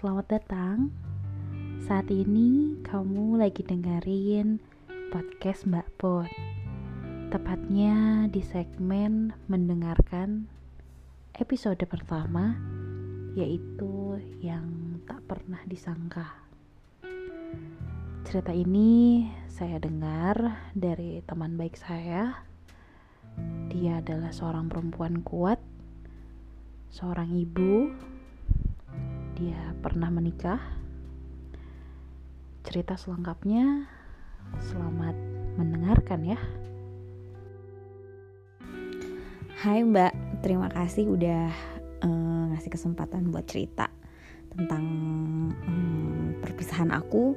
selamat datang. Saat ini kamu lagi dengerin podcast Mbak Pot. Tepatnya di segmen mendengarkan episode pertama yaitu yang tak pernah disangka. Cerita ini saya dengar dari teman baik saya. Dia adalah seorang perempuan kuat, seorang ibu dia pernah menikah. Cerita selengkapnya, selamat mendengarkan ya. Hai Mbak, terima kasih udah uh, ngasih kesempatan buat cerita tentang um, perpisahan aku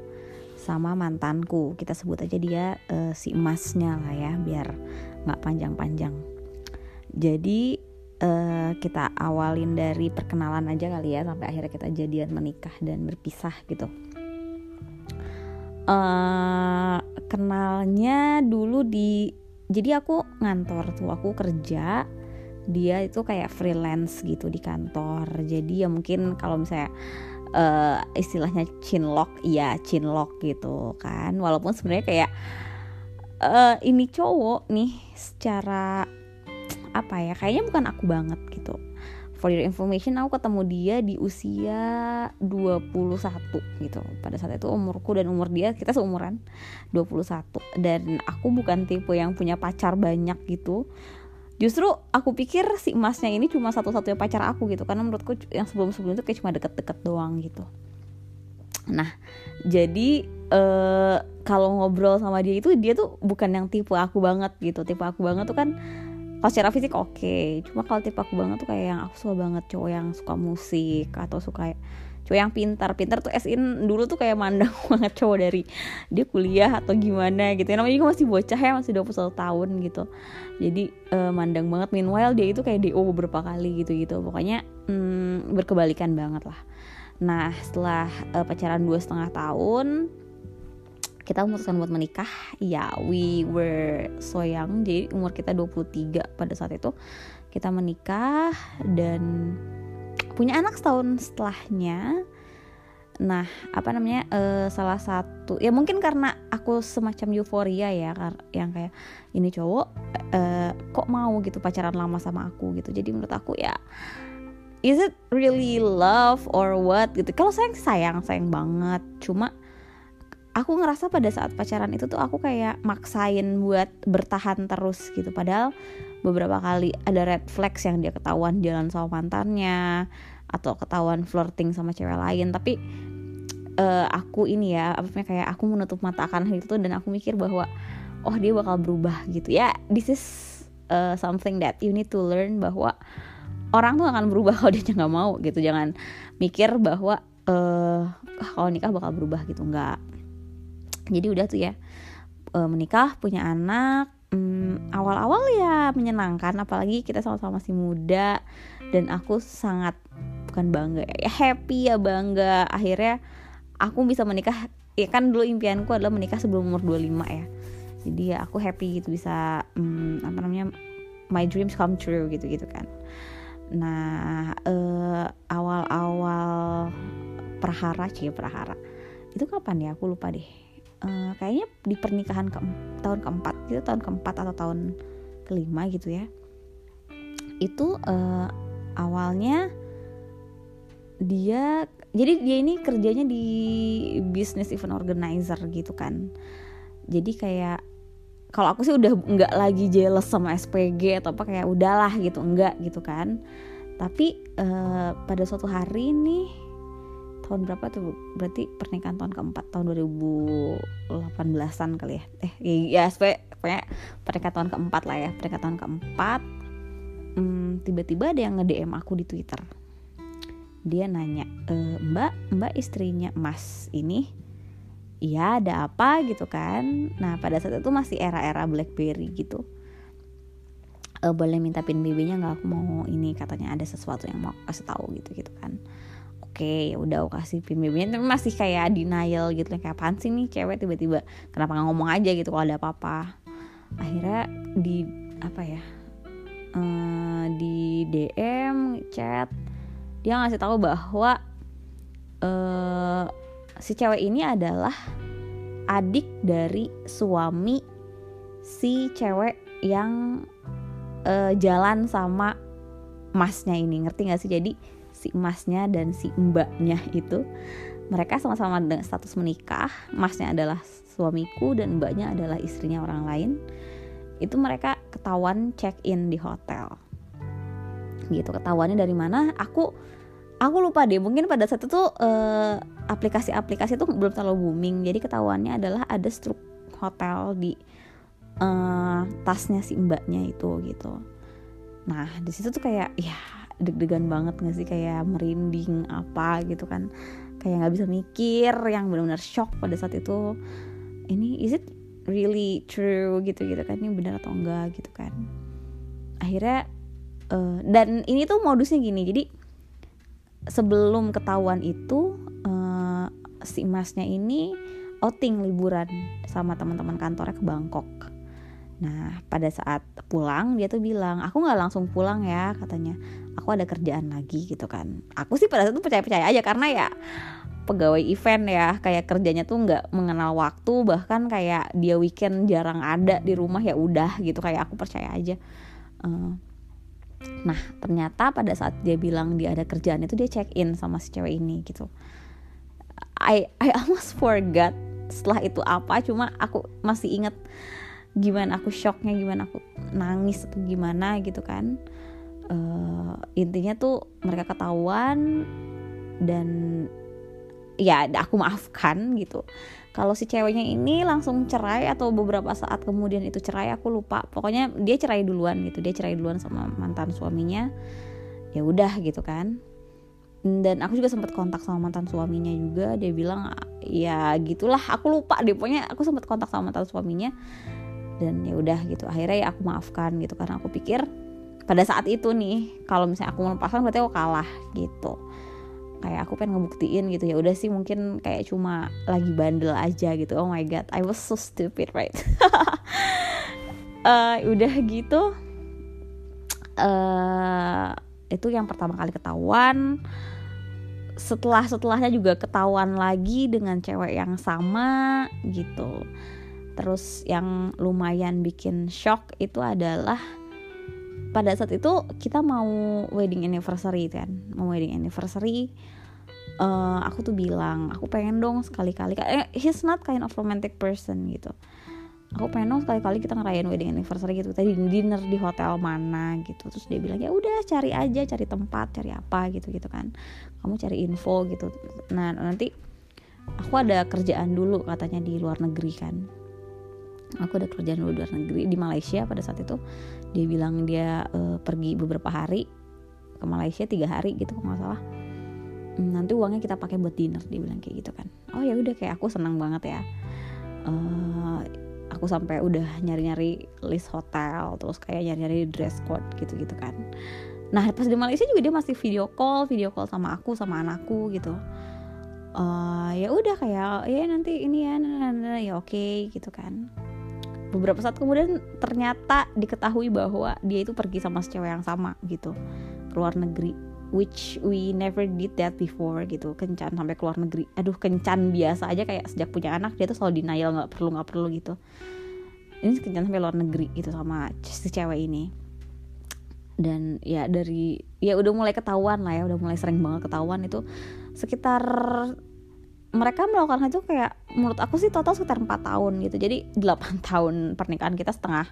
sama mantanku. Kita sebut aja dia uh, si emasnya lah ya, biar nggak panjang-panjang. Jadi uh, kita awalin dari perkenalan aja kali ya sampai akhirnya kita jadian menikah dan berpisah gitu. Uh, kenalnya dulu di jadi aku ngantor tuh aku kerja dia itu kayak freelance gitu di kantor jadi ya mungkin kalau misalnya uh, istilahnya chinlock ya chinlock gitu kan walaupun sebenarnya kayak uh, ini cowok nih secara apa ya kayaknya bukan aku banget gitu. For your information aku ketemu dia di usia 21 gitu. Pada saat itu umurku dan umur dia kita seumuran 21 dan aku bukan tipe yang punya pacar banyak gitu. Justru aku pikir si emasnya ini cuma satu-satunya pacar aku gitu. Karena menurutku yang sebelum-sebelum itu kayak cuma deket-deket doang gitu. Nah jadi uh, kalau ngobrol sama dia itu dia tuh bukan yang tipe aku banget gitu. Tipe aku banget tuh kan kalau secara fisik oke. Okay. cuma kalau tipe aku banget tuh kayak yang aku suka banget cowok yang suka musik atau suka cowok yang pintar. Pintar tuh as in dulu tuh kayak mandang banget cowok dari dia kuliah atau gimana gitu. Ya namanya juga masih bocah ya masih 21 tahun gitu. Jadi uh, mandang banget. Meanwhile dia itu kayak DO beberapa kali gitu gitu pokoknya hmm, berkebalikan banget lah. Nah setelah uh, pacaran dua setengah tahun kita memutuskan buat menikah. Ya we were so young. Jadi umur kita 23 pada saat itu. Kita menikah dan punya anak setahun setelahnya. Nah apa namanya uh, salah satu ya mungkin karena aku semacam euforia ya yang kayak ini cowok uh, kok mau gitu pacaran lama sama aku? gitu. Jadi menurut aku ya is it really love or what gitu. Kalau sayang sayang sayang banget. Cuma aku ngerasa pada saat pacaran itu tuh aku kayak maksain buat bertahan terus gitu. Padahal beberapa kali ada red flags yang dia ketahuan jalan sama mantannya atau ketahuan flirting sama cewek lain. Tapi uh, aku ini ya apa kayak aku menutup mata akan hal itu dan aku mikir bahwa oh dia bakal berubah gitu. Ya this is uh, something that you need to learn bahwa orang tuh akan berubah kalau dia nggak mau gitu. Jangan mikir bahwa uh, kalau nikah bakal berubah gitu. Nggak jadi udah tuh ya e, menikah punya anak hmm, awal-awal ya menyenangkan apalagi kita sama-sama masih muda dan aku sangat bukan bangga ya happy ya bangga. Akhirnya aku bisa menikah ya kan dulu impianku adalah menikah sebelum umur 25 ya. Jadi ya aku happy gitu bisa hmm, apa namanya my dreams come true gitu gitu kan. Nah uh, awal-awal perhara cie perhara itu kapan ya? Aku lupa deh uh, kayaknya di pernikahan ke tahun keempat gitu tahun keempat atau tahun kelima gitu ya. Itu uh, awalnya dia jadi dia ini kerjanya di business event organizer gitu kan. Jadi kayak kalau aku sih udah nggak lagi jealous sama SPG atau apa kayak udahlah gitu enggak gitu kan. Tapi uh, pada suatu hari nih tahun berapa tuh? Berarti pernikahan tahun keempat tahun 2018an kali ya. Eh ya pokoknya pernikahan tahun keempat lah ya pernikahan tahun keempat. Hmm, tiba-tiba ada yang nge-DM aku di Twitter. Dia nanya e, mbak mbak istrinya mas ini iya ada apa? gitu kan. Nah pada saat itu masih era-era BlackBerry gitu. E, boleh minta pin BB-nya nggak? Aku mau ini katanya ada sesuatu yang mau kasih tahu gitu gitu kan oke ya udah aku kasih BB-nya tapi masih kayak denial gitu kayak apaan sih nih cewek tiba-tiba? Kenapa nggak ngomong aja gitu kalau ada apa-apa? Akhirnya di apa ya uh, di DM chat dia ngasih tahu bahwa uh, si cewek ini adalah adik dari suami si cewek yang uh, jalan sama masnya ini. Ngerti gak sih? Jadi si masnya dan si mbaknya itu mereka sama-sama dengan status menikah. Masnya adalah suamiku dan mbaknya adalah istrinya orang lain. Itu mereka ketahuan check in di hotel. Gitu ketahuannya dari mana? Aku aku lupa deh. Mungkin pada saat itu uh, aplikasi-aplikasi itu belum terlalu booming. Jadi ketahuannya adalah ada struk hotel di uh, tasnya si mbaknya itu gitu. Nah di situ tuh kayak ya deg-degan banget gak sih? Kayak merinding apa gitu kan. Kayak nggak bisa mikir yang benar-benar shock pada saat itu ini is it really true? gitu gitu kan. Ini benar atau enggak? gitu kan. Akhirnya uh, dan ini tuh modusnya gini. Jadi sebelum ketahuan itu uh, si masnya ini outing liburan sama teman-teman kantornya ke Bangkok Nah, pada saat pulang dia tuh bilang, "Aku nggak langsung pulang ya," katanya. "Aku ada kerjaan lagi." gitu kan. Aku sih pada saat itu percaya-percaya aja karena ya pegawai event ya, kayak kerjanya tuh nggak mengenal waktu, bahkan kayak dia weekend jarang ada di rumah ya udah gitu kayak aku percaya aja. Uh, nah, ternyata pada saat dia bilang dia ada kerjaan itu dia check in sama si cewek ini gitu. I I almost forgot setelah itu apa, cuma aku masih inget gimana aku shocknya gimana aku nangis atau gimana gitu kan. Uh, intinya tuh mereka ketahuan dan ya aku maafkan gitu. Kalau si ceweknya ini langsung cerai atau beberapa saat kemudian itu cerai aku lupa. Pokoknya dia cerai duluan gitu dia cerai duluan sama mantan suaminya. Ya udah gitu kan. Dan aku juga sempat kontak sama mantan suaminya juga. Dia bilang ya gitulah aku lupa deh. Pokoknya aku sempat kontak sama mantan suaminya dan ya udah gitu akhirnya ya aku maafkan gitu karena aku pikir pada saat itu nih kalau misalnya aku melepaskan berarti aku kalah gitu. Kayak aku pengen ngebuktiin gitu ya udah sih mungkin kayak cuma lagi bandel aja gitu. Oh my god I was so stupid right? Uh, udah gitu uh, itu yang pertama kali ketahuan. Setelah setelahnya juga ketahuan lagi dengan cewek yang sama gitu Terus yang lumayan bikin shock itu adalah pada saat itu kita mau wedding anniversary kan, mau wedding anniversary. Uh, aku tuh bilang aku pengen dong sekali-kali. Eh, he's not kind of romantic person gitu. Aku pengen dong sekali-kali kita ngerayain wedding anniversary gitu. Tadi dinner di hotel mana gitu. Terus dia bilang ya udah cari aja cari tempat cari apa gitu gitu kan. Kamu cari info gitu. Nah nanti aku ada kerjaan dulu katanya di luar negeri kan aku ada kerjaan di luar negeri di Malaysia pada saat itu. Dia bilang dia uh, pergi beberapa hari ke Malaysia tiga hari gitu kalau nggak salah. Hmm, nanti uangnya kita pakai buat dinner dia bilang kayak gitu kan. Oh ya udah kayak aku senang banget ya. Uh, aku sampai udah nyari-nyari list hotel terus kayak nyari-nyari dress code gitu-gitu kan. Nah pas di Malaysia juga dia masih video call video call sama aku sama anakku gitu. Uh, ya udah kayak ya nanti ini ya nah, nah, nah, ya oke okay, gitu kan beberapa saat kemudian ternyata diketahui bahwa dia itu pergi sama cewek yang sama gitu ke luar negeri which we never did that before gitu. Kencan sampai ke luar negeri. Aduh kencan biasa aja kayak sejak punya anak dia tuh selalu denial nggak perlu nggak perlu gitu. Ini kencan sampai luar negeri gitu sama si cewek ini. Dan ya dari ya udah mulai ketahuan lah ya udah mulai sering banget ketahuan itu sekitar mereka melakukan itu kayak menurut aku sih total sekitar 4 tahun gitu. Jadi 8 tahun pernikahan kita setengah.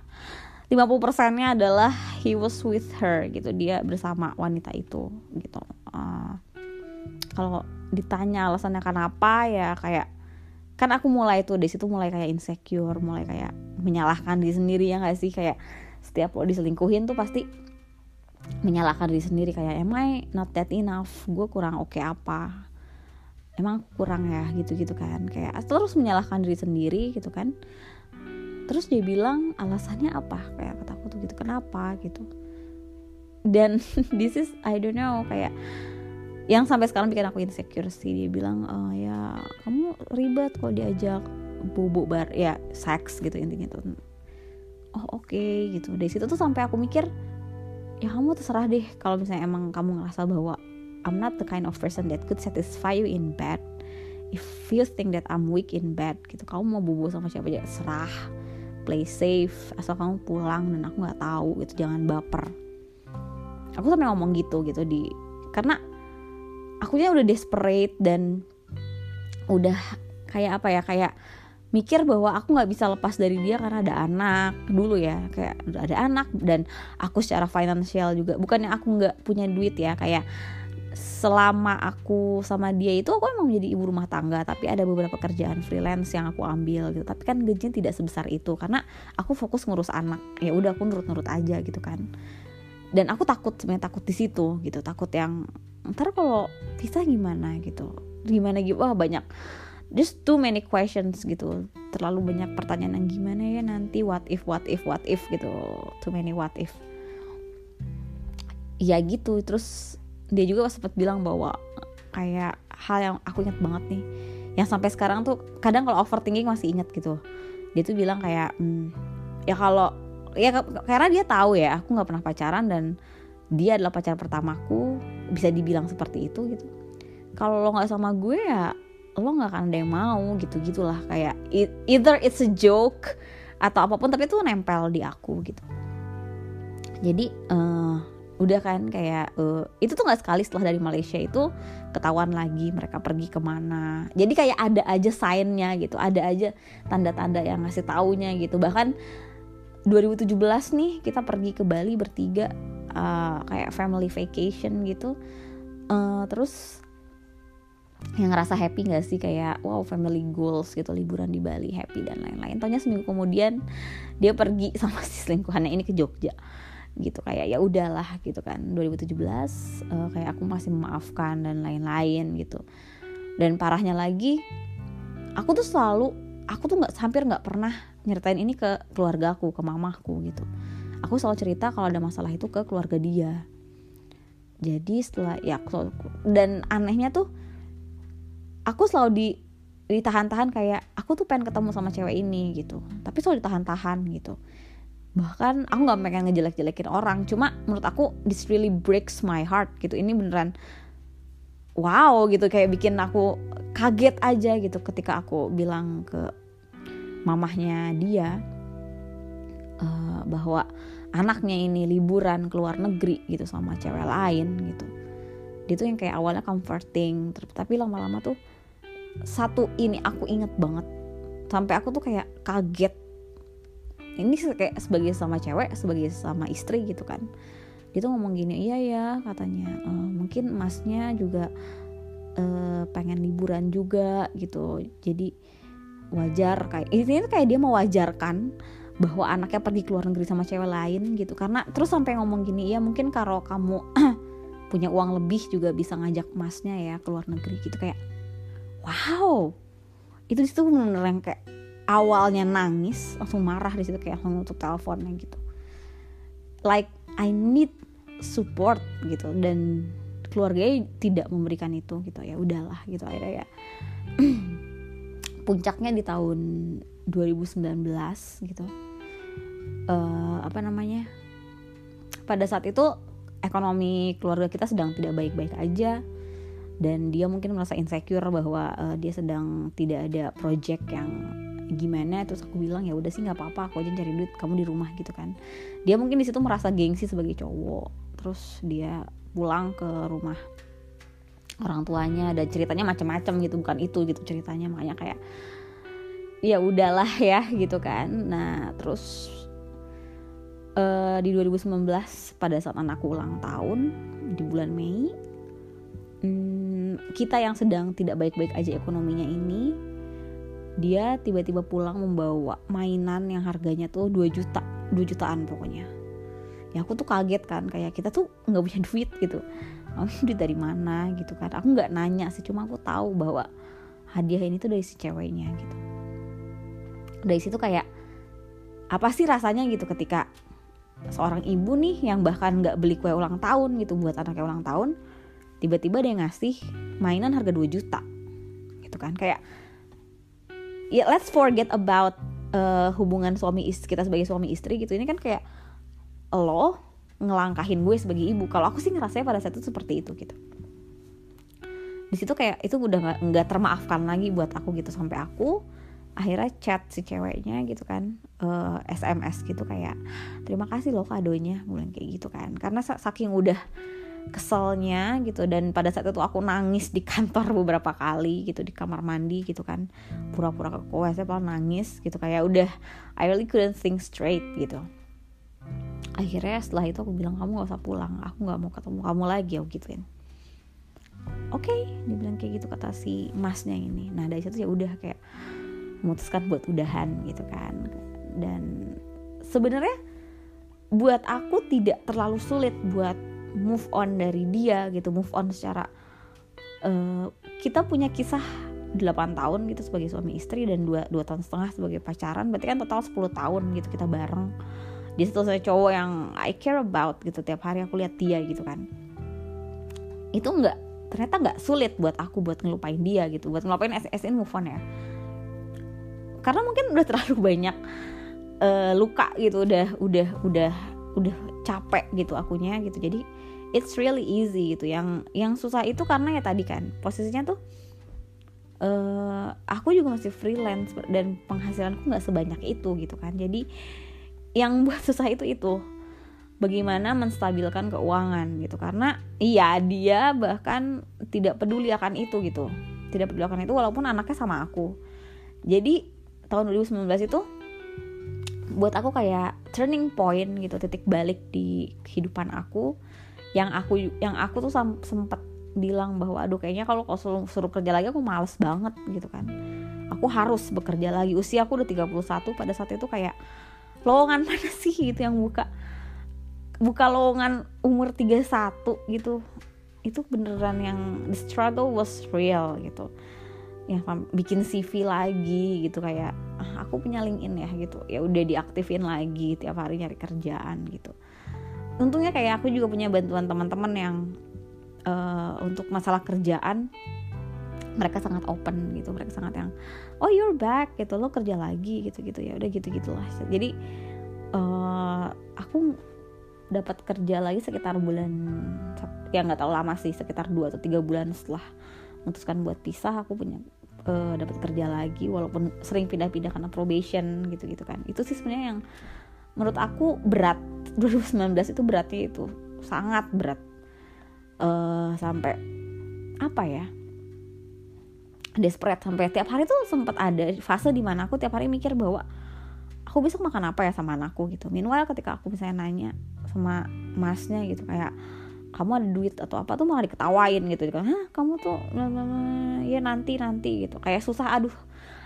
50 persennya adalah he was with her gitu. Dia bersama wanita itu gitu. Uh, kalau ditanya alasannya kenapa ya kayak kan aku mulai tuh di situ mulai kayak insecure mulai kayak menyalahkan diri sendiri ya gak sih? Kayak setiap lo diselingkuhin tuh pasti menyalahkan diri sendiri. Kayak am I not that enough? Gue kurang oke okay apa emang kurang ya gitu-gitu kan. Kayak terus menyalahkan diri sendiri gitu kan. Terus dia bilang alasannya apa? Kayak kataku tuh gitu kenapa? gitu. Dan this is I don't know kayak yang sampai sekarang bikin aku insecure sih. Dia bilang oh, ya kamu ribet kalau diajak bubuk bar ya seks gitu intinya tuh. Oh oke okay, gitu. Dari situ tuh sampai aku mikir ya kamu terserah deh kalau misalnya emang kamu ngerasa bahwa I'm not the kind of person that could satisfy you in bed. If you think that I'm weak in bed gitu. Kamu mau bobo sama siapa aja serah. Play safe. Asal kamu pulang dan aku nggak tahu gitu. Jangan baper. Aku sampai ngomong gitu gitu di karena akunya udah desperate dan udah kayak apa ya kayak mikir bahwa aku nggak bisa lepas dari dia karena ada anak dulu ya. Kayak udah ada anak dan aku secara finansial juga bukannya aku nggak punya duit ya kayak selama aku sama dia itu aku emang menjadi ibu rumah tangga tapi ada beberapa kerjaan freelance yang aku ambil gitu. Tapi kan gajinya tidak sebesar itu karena aku fokus ngurus anak. Ya udah aku nurut-nurut aja gitu kan. Dan aku takut sebenarnya takut di situ gitu. Takut yang ntar kalau pisah gimana? gitu. Gimana gitu wah banyak. Just too many questions gitu. Terlalu banyak pertanyaan yang gimana ya nanti? What if what if what if? gitu. Too many what if. Ya gitu. Terus dia juga sempat bilang bahwa kayak hal yang aku ingat banget nih. Yang sampai sekarang tuh kadang kalau overthinking masih inget gitu. Dia tuh bilang kayak hmm, ya kalau ya karena dia tahu ya aku nggak pernah pacaran dan dia adalah pacar pertamaku bisa dibilang seperti itu gitu. Kalau lo nggak sama gue ya lo nggak akan ada yang mau gitu gitulah. Kayak either it's a joke atau apa pun tapi itu nempel di aku gitu. Jadi uh, udah kan kayak uh, itu tuh nggak sekali setelah dari Malaysia itu ketahuan lagi mereka pergi ke mana. Jadi kayak ada aja signnya gitu ada aja tanda-tanda yang ngasih taunya gitu. Bahkan 2017 nih kita pergi ke Bali bertiga uh, kayak family vacation gitu. Uh, terus yang ngerasa happy gak sih? Kayak wow family goals gitu liburan di Bali happy dan lain-lain. Tanya seminggu kemudian dia pergi sama si selingkuhannya ini ke Jogja gitu kayak ya udahlah gitu kan. 2017 uh, eh, kayak aku masih memaafkan dan lain-lain gitu. Dan parahnya lagi aku tuh selalu aku tuh nggak hampir nggak pernah nyeritain ini ke keluarga aku ke mamahku gitu. Aku selalu cerita kalau ada masalah itu ke keluarga dia. Jadi setelah ya dan anehnya tuh aku selalu di ditahan-tahan kayak aku tuh pengen ketemu sama cewek ini gitu. Tapi selalu ditahan-tahan gitu bahkan aku nggak pengen ngejelek-jelekin orang cuma menurut aku this really breaks my heart gitu. Ini beneran wow gitu kayak bikin aku kaget aja gitu ketika aku bilang ke mamahnya dia uh, bahwa anaknya ini liburan ke luar negeri gitu sama cewek lain gitu. Dia tuh yang kayak awalnya comforting tapi lama-lama tuh satu ini aku inget banget. Sampai aku tuh kayak kaget ini kayak sebagai sama cewek sebagai sama istri gitu kan. Dia tuh ngomong gini iya ya katanya. E, mungkin emasnya juga e, pengen liburan juga gitu. Jadi wajar kayak ini kayak dia mewajarkan bahwa anaknya pergi ke luar negeri sama cewek lain gitu. Karena terus sampai ngomong gini ya mungkin kalau kamu punya uang lebih juga bisa ngajak emasnya ya ke luar negeri gitu. Kayak wow! Itu itu bener-bener yang kayak awalnya nangis langsung marah di situ kayak langsung nutup teleponnya gitu. Like I need support gitu dan keluarganya tidak memberikan itu gitu ya udahlah gitu akhirnya ya. Puncaknya di tahun 2019 gitu. Uh, apa namanya? Pada saat itu ekonomi keluarga kita sedang tidak baik-baik aja dan dia mungkin merasa insecure bahwa uh, dia sedang tidak ada project yang gimana? Terus aku bilang ya udah sih nggak apa-apa aku aja cari duit kamu di rumah gitu kan. Dia mungkin di situ merasa gengsi sebagai cowok. Terus dia pulang ke rumah orang tuanya dan ceritanya macam-macam gitu bukan itu gitu ceritanya makanya kayak ya udahlah ya gitu kan. Nah terus uh, di 2019 pada saat anakku ulang tahun di bulan Mei hmm, kita yang sedang tidak baik-baik aja ekonominya ini dia tiba-tiba pulang membawa mainan yang harganya tuh 2 juta 2 jutaan pokoknya. Ya aku tuh kaget kan kayak kita tuh nggak punya duit gitu. Oh, duit dari mana gitu kan. Aku nggak nanya sih cuma aku tahu bahwa hadiah ini tuh dari si ceweknya gitu. Dari situ kayak apa sih rasanya gitu ketika seorang ibu nih yang bahkan nggak beli kue ulang tahun gitu buat anaknya ulang tahun tiba-tiba dia ngasih mainan harga 2 juta gitu kan. Kayak ya let's forget about uh, hubungan suami istri kita sebagai suami istri gitu. Ini kan kayak lo ngelangkahin gue sebagai ibu. Kalau aku sih ngerasanya pada saat itu seperti itu gitu. Di situ kayak itu udah nggak termaafkan lagi buat aku gitu. Sampai aku akhirnya chat si ceweknya gitu kan. Uh, eh, SMS gitu kayak terima kasih loh kadonya bulan kayak gitu kan. Karena saking udah keselnya gitu. Dan pada saat itu aku nangis di kantor beberapa kali gitu di kamar mandi gitu kan. Pura-pura ke WC malah nangis gitu. Kayak udah I really couldn't think straight gitu. Akhirnya setelah itu aku bilang kamu gak usah pulang aku nggak mau ketemu kamu lagi aku gituin. Oke okay, dibilang kayak gitu kata si masnya ini. Nah dari situ ya udah kayak memutuskan buat udahan gitu kan. Dan sebenarnya buat aku tidak terlalu sulit buat move on dari dia gitu move on secara uh, kita punya kisah 8 tahun gitu sebagai suami istri dan 2, 2 tahun setengah sebagai pacaran. Berarti kan total 10 tahun gitu kita bareng. Dia satu saya cowok yang I care about gitu tiap hari aku lihat dia gitu kan. Itu nggak ternyata nggak sulit buat aku buat ngelupain dia gitu buat ngelupain SSN move on ya. Karena mungkin udah terlalu banyak uh, luka gitu udah udah udah udah capek gitu akunya gitu. Jadi it's really easy gitu. Yang yang susah itu karena ya tadi kan posisinya tuh uh, aku juga masih freelance dan penghasilanku nggak sebanyak itu gitu kan. Jadi yang buat susah itu itu. Bagaimana menstabilkan keuangan gitu. Karena iya dia bahkan tidak peduli akan itu gitu. Tidak peduli akan itu walaupun anaknya sama aku. Jadi tahun 2019 itu buat aku kayak turning point gitu titik balik di kehidupan aku yang aku yang aku tuh sempet bilang bahwa aduh kayaknya kalau kau suruh, suruh kerja lagi aku males banget gitu kan. Aku harus bekerja lagi. Usia aku udah 31 pada saat itu kayak lowongan mana sih gitu yang buka buka lowongan umur 31 gitu. Itu beneran yang the struggle was real gitu. Ya bikin CV lagi gitu kayak ah, aku punya LinkedIn ya gitu. Ya udah diaktifin lagi tiap hari nyari kerjaan gitu untungnya kayak aku juga punya bantuan teman-teman yang uh, untuk masalah kerjaan mereka sangat open gitu mereka sangat yang oh you're back gitu lo kerja lagi gitu gitu ya udah gitu gitulah jadi uh, aku dapat kerja lagi sekitar bulan ya nggak tahu lama sih sekitar dua atau tiga bulan setelah memutuskan buat pisah aku punya uh, dapat kerja lagi walaupun sering pindah-pindah karena probation gitu-gitu kan. Itu sih sebenarnya yang menurut aku berat 2019 itu beratnya itu sangat berat. Uh, sampai apa ya? Desperate sampai tiap hari tuh sempat ada fase di mana aku tiap hari mikir bahwa aku besok makan apa ya sama anakku gitu. Meanwhile ketika aku misalnya nanya sama masnya gitu kayak kamu ada duit atau apa? Tuh malah diketawain gitu kan hah kamu tuh ya nanti nanti gitu. Kayak susah aduh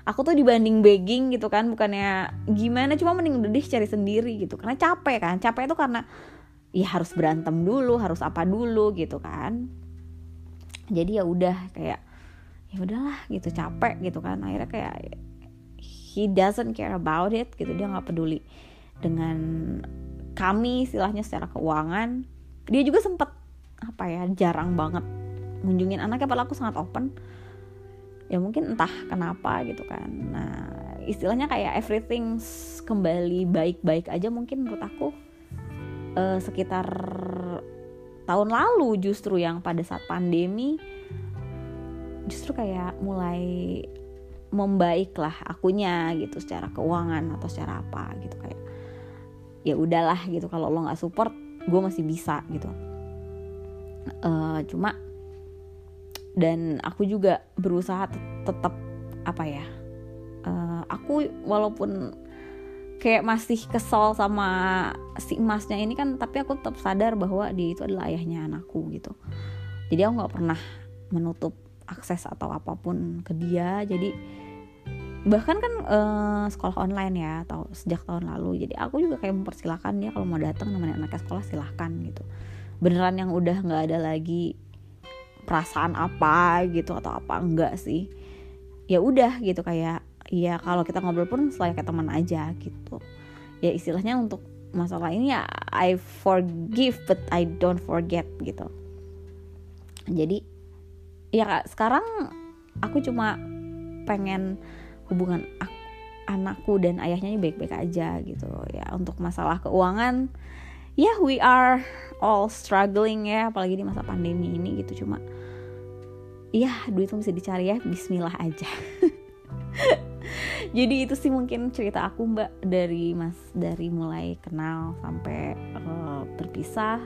aku tuh dibanding begging gitu kan bukannya gimana cuma mending udah deh cari sendiri gitu. Karena capek kan capek itu karena ya harus berantem dulu harus apa dulu gitu kan. Jadi ya udah kayak ya udahlah gitu capek gitu kan. Akhirnya kayak he doesn't care about it gitu dia nggak peduli dengan kami istilahnya secara keuangan. Dia juga sempet apa ya jarang banget ngunjungin anaknya padahal aku sangat open ya mungkin entah kenapa gitu kan. Nah istilahnya kayak everything kembali baik-baik aja mungkin menurut aku uh, sekitar tahun lalu justru yang pada saat pandemi justru kayak mulai membaik lah akunya gitu secara keuangan atau secara apa gitu kayak ya udahlah gitu. Kalau lo nggak support gue masih bisa gitu. Uh, cuma dan aku juga berusaha tetap apa ya uh, aku walaupun kayak masih kesel sama si emasnya ini kan tapi aku tetap sadar bahwa dia itu adalah ayahnya anakku gitu. Jadi aku nggak pernah menutup akses atau apa pun ke dia. Jadi bahkan kan uh, sekolah online ya atau sejak tahun lalu. Jadi aku juga kayak mempersilahkan dia kalau mau datang nemenin anaknya sekolah silahkan gitu. Beneran yang udah nggak ada lagi perasaan apa gitu atau apa enggak sih. Ya udah gitu kayak ya kalau kita ngobrol pun selain kayak teman aja gitu. Ya istilahnya untuk masalah ini ya I forgive but I don't forget gitu. Jadi ya sekarang aku cuma pengen hubungan anakku dan ayahnya ini baik-baik aja gitu. Ya untuk masalah keuangan ya we are all struggling ya apalagi di masa pandemi ini gitu. Cuma ya duit tuh bisa dicari ya. Bismillah aja. Jadi itu sih mungkin cerita aku mbak dari mas dari mulai kenal sampai uh, berpisah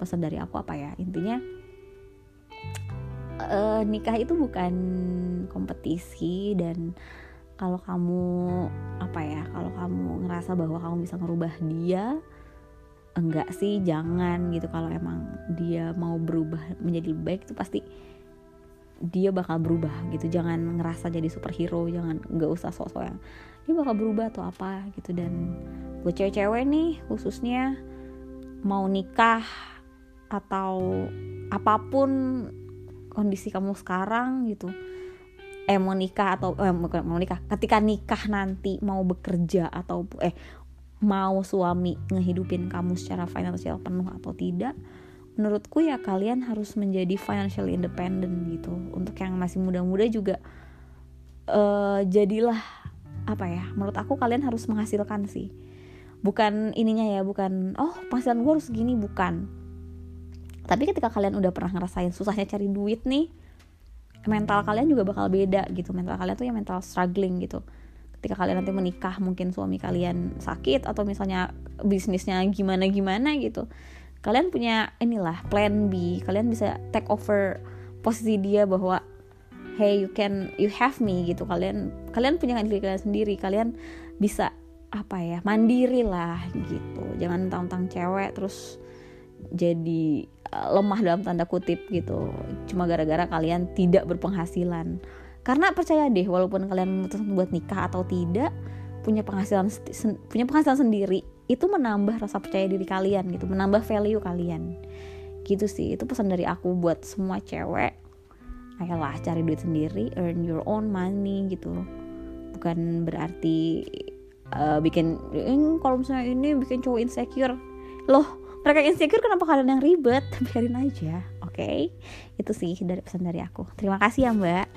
pesan dari aku apa ya? Intinya uh, nikah itu bukan kompetisi dan kalau kamu apa ya kalau kamu ngerasa bahwa kamu bisa ngerubah dia enggak sih jangan gitu. Kalau emang dia mau berubah menjadi lebih baik itu pasti dia bakal berubah gitu. Jangan ngerasa jadi superhero jangan nggak usah sosok yang dia bakal berubah atau apa gitu. Dan buat cewek-cewek nih khususnya mau nikah atau apa pun kondisi kamu sekarang gitu eh mau nikah atau eh mau nikah ketika nikah nanti mau bekerja atau eh mau suami ngehidupin kamu secara finansial penuh atau tidak menurutku ya kalian harus menjadi financial independent gitu. Untuk yang masih muda-muda juga uh, jadilah apa ya menurut aku kalian harus menghasilkan sih. Bukan ininya ya bukan oh penghasilan gue harus gini bukan. Tapi ketika kalian udah pernah ngerasain susahnya cari duit nih mental kalian juga bakal beda gitu. Mental kalian tuh ya mental struggling gitu ketika kalian nanti menikah mungkin suami kalian sakit atau misalnya bisnisnya gimana gimana gitu kalian punya inilah plan B. Kalian bisa take over posisi dia bahwa hey you can you have me gitu. Kalian kalian punya diri kalian sendiri. Kalian bisa apa ya mandiri lah gitu. Jangan tentang cewek terus jadi uh, lemah dalam tanda kutip gitu. Cuma gara-gara kalian tidak berpenghasilan karena percaya deh walaupun kalian memutuskan buat nikah atau tidak punya penghasilan punya penghasilan sendiri itu menambah rasa percaya diri kalian gitu menambah value kalian. Gitu sih itu pesan dari aku buat semua cewek. Ayolah cari duit sendiri earn your own money gitu. Bukan berarti uh, bikin kalau misalnya ini bikin cowok insecure. Loh mereka insecure kenapa kalian yang ribet? Biarin aja oke? Okay? itu sih dari pesan dari aku. Terima kasih ya mbak